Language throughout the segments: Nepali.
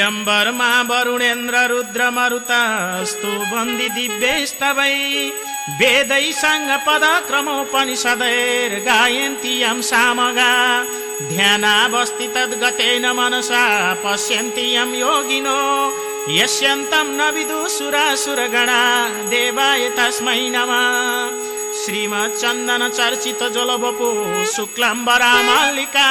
यम्बरमा वरुणेन्द्र रुद्र मरुतस्तु बन्दी दिव्यस्तवै वेदै सङ्ग पद क्रमोपनिषदैर् गायन्ति यं सामगा। ध्यानावस्थि तद्गतेन मनसा पश्यन्ति यं योगिनो। यस्यन्तं न विदुसुरासुरगणा देवाय तस्मै नमः। श्रीमच्चन्दन चर्चित जलबपु शुक्लाम्बरा मालिका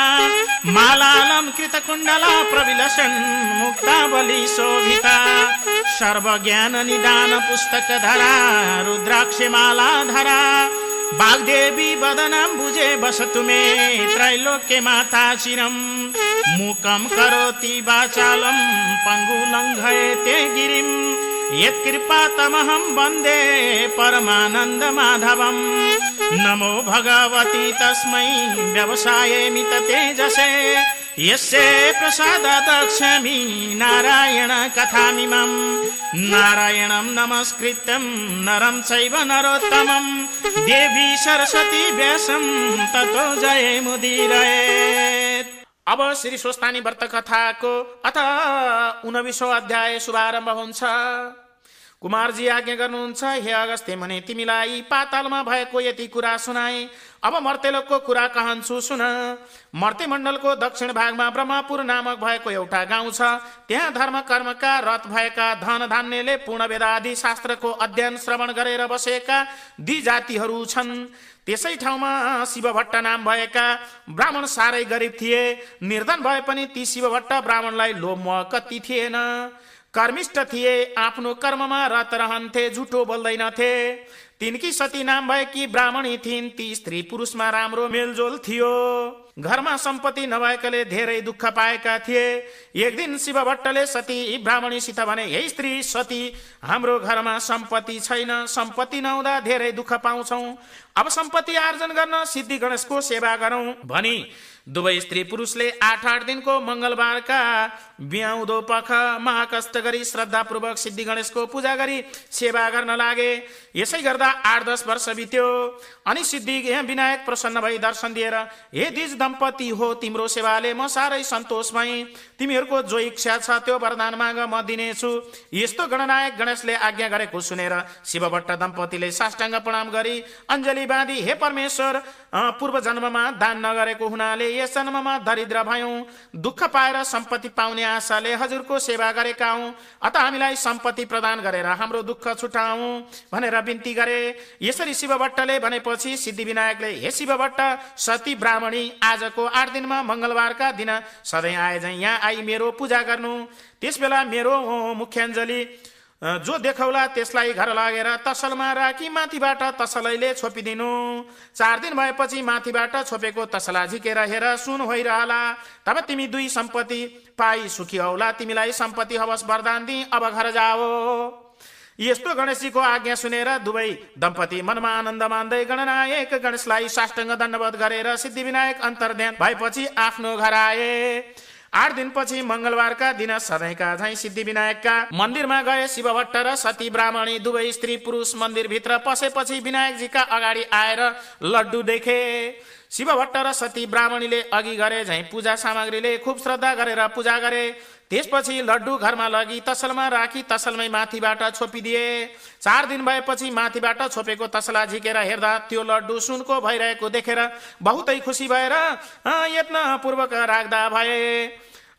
मालालं कृतकुण्डला प्रविलसन् मुक्तावली शोभिता सर्वज्ञान निदान पुस्तक धरा रुद्राक्षे माला धरा वाग्देवी वदनं भुजे बसतु मे त्रैलोक्य माता चिरम् मुकं करोति वाचालं पङ्गुलङ्घयते गिरिम्। यत्कृपातमहं वन्दे परमानन्दमाधवम्। नमो भगवती तस्मै व्यवसायेमित तेजसे यस्य प्रसादादक्षामि नारायण कथामिमम्। नारायणं नमस्कृत्यं नरं चैव नरोत्तमम्। देवी सरस्वती व्यासं ततो जय मुदिरयेत् अब श्री स्वस्तानी व्रत कथाको अथ उनबिसौँ अध्याय शुभारम्भ हुन्छ। कुमारजी आज्ञा गर्नुहुन्छ हे अगस्त्य भने तिमीलाई पातालमा भएको यति कुरा सुनाए। अब मर्तेलोकको कुरा कहन्छु सुन। मर्ते मण्डलको दक्षिण भागमा ब्रह्मपुर नामक भएको एउटा गाउँ छ। त्यहाँ धर्म कर्मका रथ भएका धन धान्यले पूर्ण वेदादि शास्त्रको अध्ययन श्रवण गरेर बसेका दि जातिहरू छन्। त्यसै ठाउँमा शिव भट्ट नाम भएका ब्राह्मण साह्रै गरिब थिए। निर्धन भए पनि ती शिव भट्ट ब्राह्मणलाई लोभ कति थिएन। कर्मिष्ठ थिए आफ्नो कर्ममा रत रहन्थे झुटो बोल्दैनथे। तिनकी सती नाम भएकी ब्राह्मणी थिइन् ती स्त्री पुरुषमा राम्रो मेलजोल थियो। घरमा सम्पत्ति नभएकाले धेरै दुःख पाएका थिए। एक दिन शिव भट्टले सती ब्राह्मणीसित भने हे स्त्री सती हाम्रो घरमा सम्पत्ति छैन। सम्पत्ति नहुँदा धेरै दुःख पाउँछौ। अब सम्पत्ति आर्जन गर्न सिद्धि गणेशको सेवा गरौँ। भनी दुवै स्त्री पुरुषले आठ आठ दिनको मङ्गलबारका बिहाउँदो पख महाकष्ट गरी श्रद्धापूर्वक सिद्धि गणेशको पूजा गरी सेवा गर्न लागे। यसै गर्दा आठ दस वर्ष बित्यो। अनि सिद्धि विनायक प्रसन्न भई दर्शन दिएर हे दिज दम्पति हो तिम्रो सेवाले म साह्रै सन्तोष भई तिमीहरूको जो इच्छा छ त्यो वरदान माग म दिनेछु। यस्तो गणनायक गणेशले आज्ञा गरेको सुनेर शिव भट्ट दम्पतिले साष्टाङ्ग प्रणाम गरी अञ्जली बाँधी हे परमेश्वर पूर्व जन्ममा दान नगरेको हुनाले यस जन्ममा दरिद्र भयौँ। दुःख पाएर सम्पत्ति पाउने आशाले हजुरको सेवा गरेका हौ। अत हामीलाई सम्पत्ति प्रदान गरेर हाम्रो दुःख छुटाऊ भनेर बिन्ती गरे। यसरी शिव भट्टले भनेपछि सिद्धि विनायकले हे शिव भट्ट सती ब्राह्मणी आजको आठ दिनमा मङ्गलबारका दिन सधैँ आए झै यहाँ आई मेरो पूजा गर्नु। त्यस बेला मेरो मुख्याञ्जली जो देखाउला त्यसलाई घर लगेर तसलमा राखी माथिबाट तसलैले छोपिदिनु। चार दिन भएपछि माथिबाट छोपेको तसला झिकेर हेर सुन होइरहला। तब तिमी दुई सम्पत्ति पाई सुखी हौला तिमीलाई सम्पत्ति हवस वरदान दिई अब घर जाओ। यस्तो गणेशजीको आज्ञा सुनेर दुवै दम्पति मनमा आनन्द मान्दै गणनायक गणेशलाई साष्टाङ्ग दण्डवत गरेर सिद्धि विनायक अन्तर्ध्यान भएपछि आफ्नो घर आए। आठ दिनपछि मङ्गलबारका दिन सधैँका झैँ सिद्धि विनायकका मन्दिरमा गए शिव भट्ट र सती ब्राह्मणी दुवै स्त्री पुरुष मन्दिरभित्र पसेपछि विनायकजीका अगाडि आएर लड्डु देखे। शिव भट्ट र सती ब्राह्मणीले अघि गरे झैँ पूजा सामग्रीले खुब श्रद्धा गरेर पूजा गरे। त्यसपछि लड्डु घरमा लगी तसलमा राखी तसलमै माथिबाट छोपिदिए। चार दिन भएपछि माथिबाट छोपेको तसला झिकेर हेर्दा त्यो लड्डु सुनको भइरहेको देखेर बहुतै खुसी भएर यत्न पूर्वक राख्दा भए।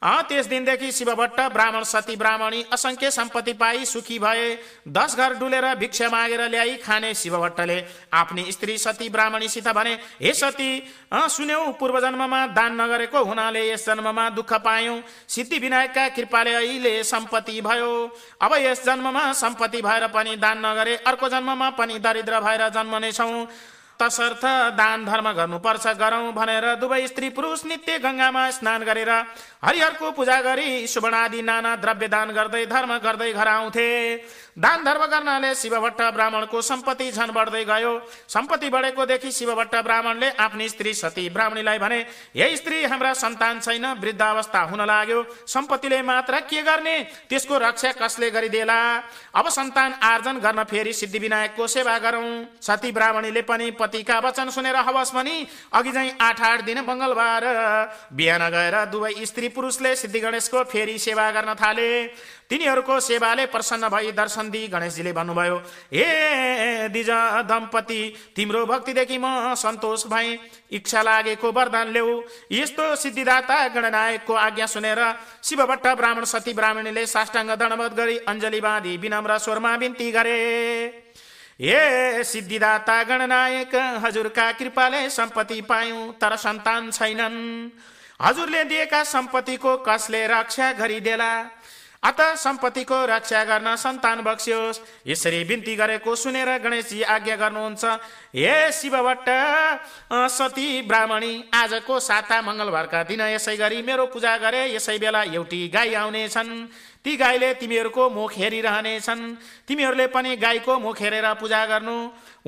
त्यस दिनदेखि शिव भट्ट ब्राह्मण सती ब्राह्मणी असङ्ख्य सम्पत्ति पाई सुखी भए दस घर डुलेर भिक्षा मागेर ल्याई खाने शिव भट्टले आफ्नी स्त्री सती ब्राह्मणीसित भने हे सती सुन्यौ पूर्व जन्ममा दान नगरेको हुनाले यस जन्ममा दुःख पायौ। सिद्धि विनायकका कृपाले अहिले सम्पत्ति भयो। अब यस जन्ममा सम्पत्ति भएर पनि दान नगरे अर्को जन्ममा पनि दरिद्र भएर जन्मनेछौ। तसर्थ दान धर्म गर्नुपर्छ गरौँ भनेर दुवै स्त्री पुरुष नित्य गङ्गामा स्नान गरेर हरिहरको पूजा गरी सुवर्णादि नाना द्रव्य दान गर्दै धर्म गर्दै घर आउँथे। दान धर्म गर्नाले शिवभट्ट ब्राह्मणको सम्पत्ति झन बढ्दै गयो। सम्पत्ति बढेको देखि शिवभट्ट ब्राह्मणले आफ्नी स्त्री सती ब्राह्मणीलाई भने यही स्त्री हाम्रा सन्तान छैन वृद्ध अवस्था हुन लाग्यो। सम्पत्तिले मात्र के गर्ने? त्यसको रक्षा कसले गरिदेला? अब सन्तान आर्जन गर्न फेरि सिद्धि विनायकको सेवा गरौँ। सती ब्राह्मणीले पनि दम्पतिका वचन सुनेर हवस भनी अघि चाहिँ आठ आठ दिन मङ्गलबार बिहान गएर दुवै स्त्री पुरुषले सिद्धि गणेशको फेरि सेवा गर्न थाले। तिनीहरूको सेवाले प्रसन्न भई दर्शन दिई गणेशजीले भन्नुभयो हे दिज दम्पति तिम्रो भक्तिदेखि म सन्तोष भएँ इच्छा लागेको वरदान ल्याऊ यस्तो सिद्धिदाता गणनायकको आज्ञा सुनेर शिवभट्ट ब्राह्मण सती ब्राह्मणीले साष्टाङ्ग दण्डवत गरी अञ्जली बाँधी विनम्र स्वरमा बिन्ती गरे। ए सिद्धिदाता गणनायक हजुरका कृपाले सम्पत्ति पायौँ तर सन्तान छैनन् हजुरले दिएका सम्पत्तिको कसले रक्षा गरिदेला अत सम्पत्तिको रक्षा गर्न सन्तान बक्सियोस्। यसरी बिन्ती गरेको सुनेर गणेशजी आज्ञा गर्नुहुन्छ हे शिवभट्ट सती ब्राह्मणी आजको साता मङ्गलबारका दिन यसै गरी मेरो पूजा गरे। यसै बेला एउटी गाई आउनेछन्। ती गाईले तिमीहरूको मुख हेरिरहनेछन्। तिमीहरूले पनि गाईको मुख हेरेर पूजा गर्नु।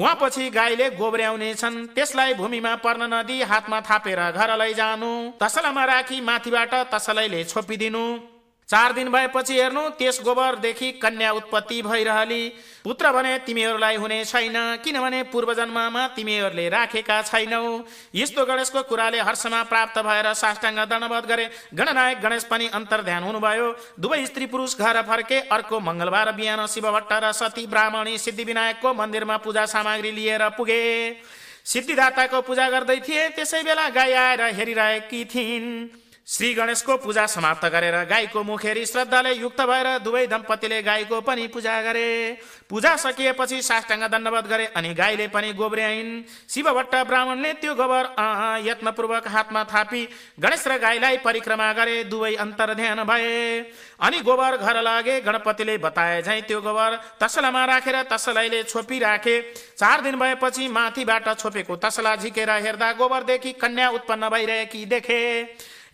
उहाँ पछि गाईले गोब्र्याउनेछन् त्यसलाई भूमिमा पर्न नदी हातमा थापेर घर लैजानु। तसलामा राखी माथिबाट तसलैले छोपिदिनु। चार दिन भएपछि हेर्नु त्यस गोबरदेखि कन्या उत्पत्ति भइरहली। पुत्र भने तिमीहरूलाई हुने छैन किनभने पूर्व जन्ममा तिमीहरूले राखेका छैनौ। यस्तो गणेशको कुराले हर्षमा प्राप्त भएर साष्टाङ्ग दण्डवध गरे। गणनायक गणेश पनि ध्यान हुनुभयो। दुवै स्त्री पुरुष घर फर्के अर्को मङ्गलबार बिहान शिवभट्ट र सती ब्राह्मणी सिद्धि विनायकको मन्दिरमा पूजा सामग्री लिएर पुगे। सिद्धिदाताको पूजा गर्दै थिए त्यसै बेला गाई आएर हेरिरहेकी थिइन्। श्री गणेशको पूजा समाप्त गरेर गाईको मुखेरी श्रद्धाले युक्त भएर दुवै दम्पतिले गाईको पनि पूजा गरे। पूजा सकिएपछि साष्टाङ्ग दण्डवत गरे अनि गाईले पनि गोब्र्याइन् शिवभट्ट ब्राह्मणले त्यो गोबर यत्नपूर्वक हातमा थापी गणेश र गाईलाई परिक्रमा गरे दुवै अन्तर ध्यान भए। अनि गोबर घर लागे गणपतिले बताए झै त्यो गोबर तसलामा राखेर तसलाईले छोपी राखे। चार दिन भएपछि माथिबाट छोपेको तसला झिकेर हेर्दा गोबरदेखि कन्या उत्पन्न भइरहेकी देखे।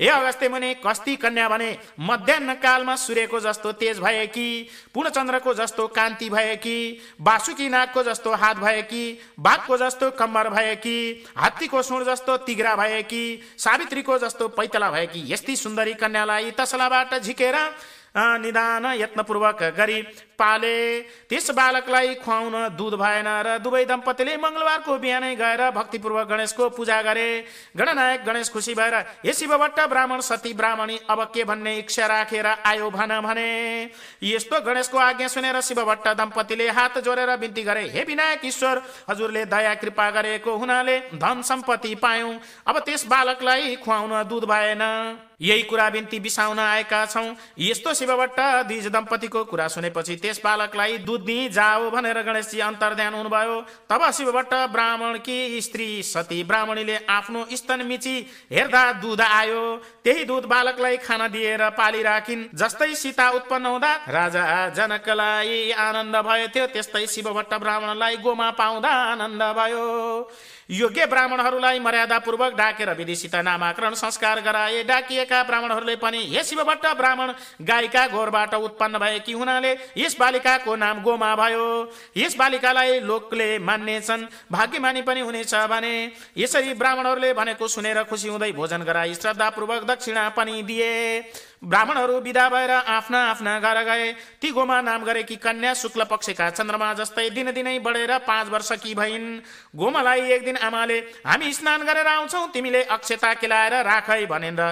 ए अगस्त्य मुनि कस्ती कन्या भने मध्याह कालमा सूर्यको जस्तो तेज भए कि पूर्णचन्द्रको जस्तो कान्ति भए कि बासुकी नागको जस्तो हात भए कि बाघको जस्तो कम्मर भए कि हात्तीको सुण जस्तो तिग्रा भए कि सावित्रीको जस्तो पैतला भए कि यस्ती सुन्दरी कन्यालाई तसलाबाट झिकेर निदान यत्नपूर्वक गरी पाले। त्यस बालकलाई खुवाउन दुध भएन र दुवै दम्पतिले मङ्गलबारको बिहानै गएर भक्तिपूर्वक गणेशको पूजा गरे। गणनायक गणेश खुसी भएर हे शिवभट्ट ब्राह्मण सती ब्राह्मणी अब के भन्ने इच्छा राखेर आयो भन भने? यस्तो गणेशको आज्ञा सुनेर शिवभट्ट दम्पतिले हात जोडेर बिन्ती गरे हे विनायक ईश्वर हजुरले दया कृपा गरेको हुनाले धन सम्पत्ति पायौं। अब त्यस बालकलाई खुवाउन दुध भएन। यही कुरा बिन्ती बिसाउन आएका छौँ। यस्तो शिवभट्ट दिज दम्पतिको कुरा सुनेपछि त्यस बालकलाई दुध दिई जाओ भनेर गणेशजी ध्यान हुनुभयो तब शिवभट्ट ब्राह्मण कि स्त्री सती ब्राह्मणीले आफ्नो स्तन मिची हेर्दा दुध आयो। त्यही दुध बालकलाई खाना दिएर पाली राखिन्। जस्तै सीता उत्पन्न हुँदा राजा जनकलाई आनन्द भयो। थियो त्यस्तै शिवभट्ट ब्राह्मणलाई गोमा पाउँदा आनन्द भयो। योग्य ब्राह्मणहरूलाई मर्यादापूर्वक डाकेर विधिसित नामाकरण संस्कार गराए। डाकिएका ब्राह्मणहरूले पनि यस शिवभट्ट ब्राह्मण गायिका घोरबाट उत्पन्न भएकी हुनाले यस बालिकाको नाम गोमा भयो। यस बालिकालाई लोकले मान्नेछन् भाग्यमानी पनि हुनेछ भने यसरी ब्राह्मणहरूले भनेको सुनेर खुसी हुँदै भोजन गराई श्रद्धापूर्वक दक्षिणा पनि दिए। ब्राह्मणहरू विदा भएर आफ्ना आफ्ना घर गए। ती गोमा नाम गरेकी कन्या शुक्ल पक्षका चन्द्रमा जस्तै दिनदिनै बढेर पाँच वर्ष कि भइन्। गोमालाई एक दिन आमाले हामी स्नान गरेर आउँछौ तिमीले अक्षता केलाएर राखै भनेर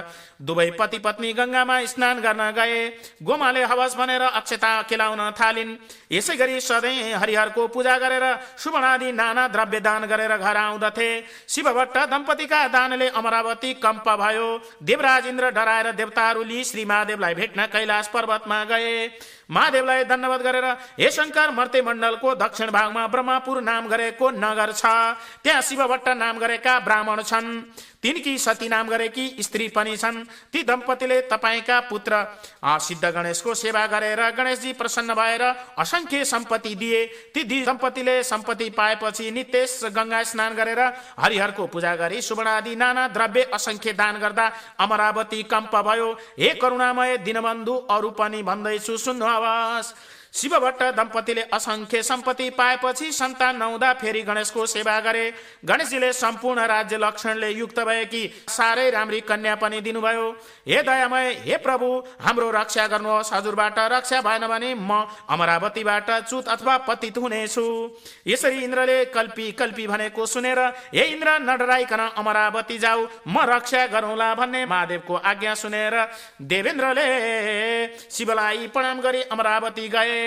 दुवै पति पत्नी गङ्गामा स्नान गर्न गए। गोमाले हवस भनेर अक्षता केलाउन थालिन्। यसै गरी सधैँ हरिहरको पूजा गरेर सुवर्णादि नाना द्रव्य दान गरेर घर आउँदथे। शिवभट्ट दम्पतिका दानले अमरावती कम्प भयो। देवराज इन्द्र डराएर देवताहरू लिई श्री महादेवलाई भेट्न कैलाश पर्वतमा गए। महादेवलाई धन्यवाद गरेर हे शङ्कर मर्ते मण्डलको दक्षिण भागमा ब्रह्मपुर नाम गरेको नगर छ। त्यहाँ शिवभट्ट नाम गरेका ब्राह्मण छन्। तिनकी सती नाम गरेकी स्त्री पनि छन्। ती दम्पतिले तपाईँका पुत्र सिद्ध गणेशको सेवा गरेर गणेशजी प्रसन्न भएर असङ्ख्य सम्पत्ति दिए। ती दम्पतिले सम्पत्ति पाएपछि नित्येश गङ्गा स्नान गरेर हरिहरको पूजा गरी सुवर्ण आदि नाना द्रव्य असङ्ख्य दान गर्दा अमरावती कम्प भयो। हे करुणामय दिनबन्धु अरू पनि भन्दैछु सुन्नु powers. शिवभट्ट दम्पतिले असङ्ख्य सम्पत्ति पाएपछि सन्तान नहुँदा फेरि गणेशको सेवा गरे। गणेशजीले सम्पूर्ण राज्य लक्षणले युक्त भएकी साह्रै राम्री कन्या पनि दिनुभयो। हे दयामय हे प्रभु हाम्रो रक्षा गर्नुहोस् हजुरबाट रक्षा भएन भने म अमरावतीबाट चुत अथवा पतित हुनेछु। यसरी इन्द्रले कल्पी कल्पी भनेको सुनेर हे इन्द्र नडराइकन अमरावती जाऊ म रक्षा गरौँला भन्ने महादेवको आज्ञा सुनेर देवेन्द्रले शिवलाई प्रणाम गरी अमरावती गए।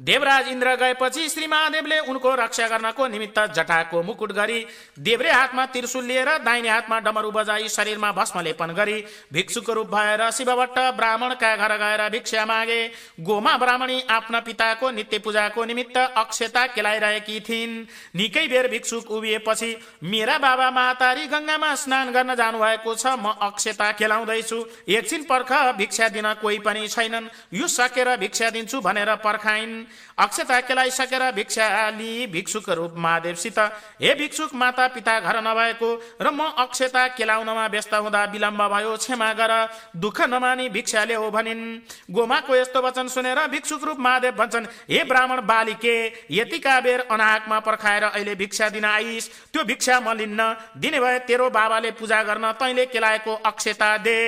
देवराज इन्द्र गएपछि श्री महादेवले उनको रक्षा गर्नको निमित्त जटाको मुकुट गरी देब्रे हातमा त्रिशुल लिएर दाहिने हातमा डमरू बजाई शरीरमा भस्म लेपन गरी भिक्षुको रूप भएर शिवभट्ट ब्राह्मणका घर गएर भिक्षा मागे। गोमा ब्राह्मणी आफ्ना पिताको नित्य पूजाको निमित्त अक्षता केलाइरहेकी थिइन्। निकै बेर भिक्षुक उभिएपछि मेरा बाबा मातारी गङ्गामा स्नान गर्न जानुभएको छ म अक्षता केलाउँदैछु। एकछिन पर्ख भिक्षा दिन कोही पनि छैनन्। यो सकेर भिक्षा दिन्छु भनेर पर्खाइन्। अक्षता केलाइसकेर भिक्षा लिई भिक्षुक रूप महादेवसित हे भिक्षुक माता पिता घर नभएको र म अक्षता केलाउनमा व्यस्त हुँदा विलम्ब भयो क्षमा गर दुःख नमानी भिक्षा ल्याऊ भनिन्। गोमाको यस्तो वचन सुनेर भिक्षुक रूप महादेव भन्छन् हे ब्राह्मण बालिके यतिका बेर अनाहकमा पर्खाएर अहिले भिक्षा दिन आइस त्यो भिक्षा म लिन्न। दिने भए तेरो बाबाले पूजा गर्न तैले केलाएको अक्षता दे।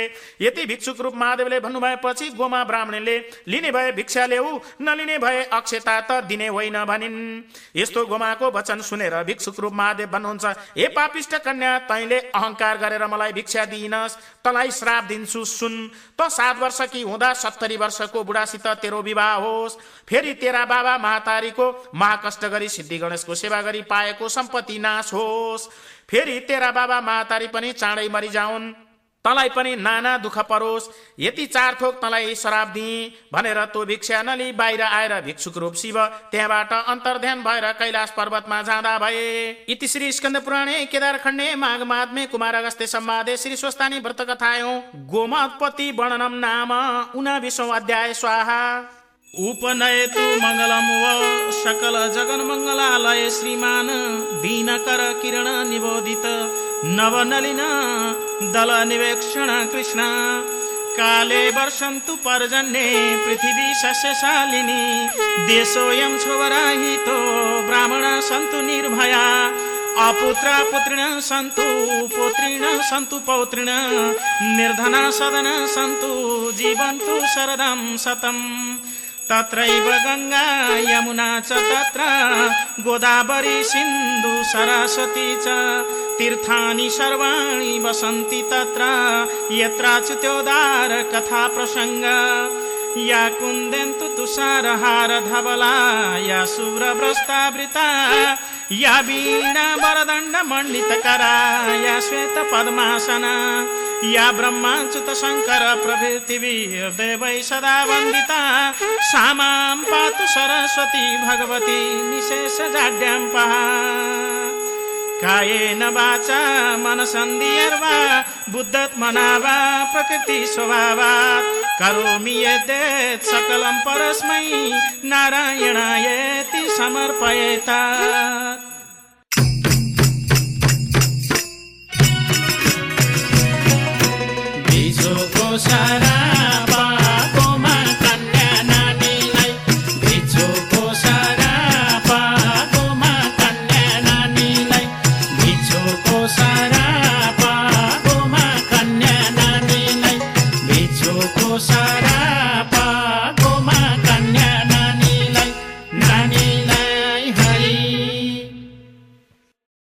यति भिक्षुक रूप महादेवले भन्नुभएपछि गोमा ब्राह्मणले लिने भए भिक्षा ल्याऊ नलिने भए अक्षता त दिने होइन भनिन्। यस्तो गोमाको वचन सुनेर भिक्षुक रूप महादेव भन्नुहुन्छ हे पापिष्ट कन्या तैले अहंकार गरेर मलाई भिक्षा दिइनस् तलाई श्राप दिन्छु सुन। त सात वर्ष कि हुँदा सत्तरी वर्षको बुढासित तेरो विवाह होस्। फेरि तेरा बाबा महातारीको महाकष्ट गरी सिद्धि गणेशको सेवा गरी पाएको सम्पत्ति नाश होस्। फेरि तेरा बाबा महातारी पनि चाँडै मरिजाउन्। तँलाई पनि नाना दुःख परोस्। यति चार थोक तँलाई श्राप दिए भनेर तो भिक्षा नली बाहिर आएर भिक्षुक रूप शिव त्यहाँबाट अन्तर्ध्यान भएर कैलाश पर्वतमा जाँदा भए। इति श्री स्कन्द पुराणे केदार खण्डे माघ कुमार अगस्ते सम्वादे श्री स्वस्तानी व्रत कथायो गोमत्पति वर्णनम नाम उनविशौँ अध्याय स्वाहा। उपनयतु मङ्गलम व सकल जगन मङ्गलालय श्रीमान दीनकर किरण निबोधित नवनलिन दल निवेक्षण कृष्ण। काले वर्षन्तु पर्जन्ये पृथिवी सस्यशालिनी देशोऽयं छोवराहितो ब्राह्मण सन्तु निर्भया अपुत्र पुत्रिण सन्तु पुत्रिण सन्तु पौत्रिण निर्धना सदन सन्तु जीवन्तु शरदं शतम् तत्रैव गङ्गा यमुना च तत्र गोदावरी सिन्धु सरस्वती च तीर्थानि सर्वाणि वसन्ति तत्र यत्राच्युत्योदार कथा प्रसङ्ग। या कुन्देन्तु तुषारहार धवला या शुभ्रभ्रष्टावृता या वीणा वरदण्ड मण्डितकरा या श्वेत पद्मासना या ब्रह्माच्युत शङ्कर प्रभृतिवि देवै सदा वन्दिता। सामां पातु सरस्वती भगवती निशेष जाड्यां पहा। कायेन वाचा मनसन्धिर्वा बुद्धत्मना वा प्रकृति स्वभावात्। करोमि यद्यत् सकलं परस्मै नारायणायेति समर्पयेत Sará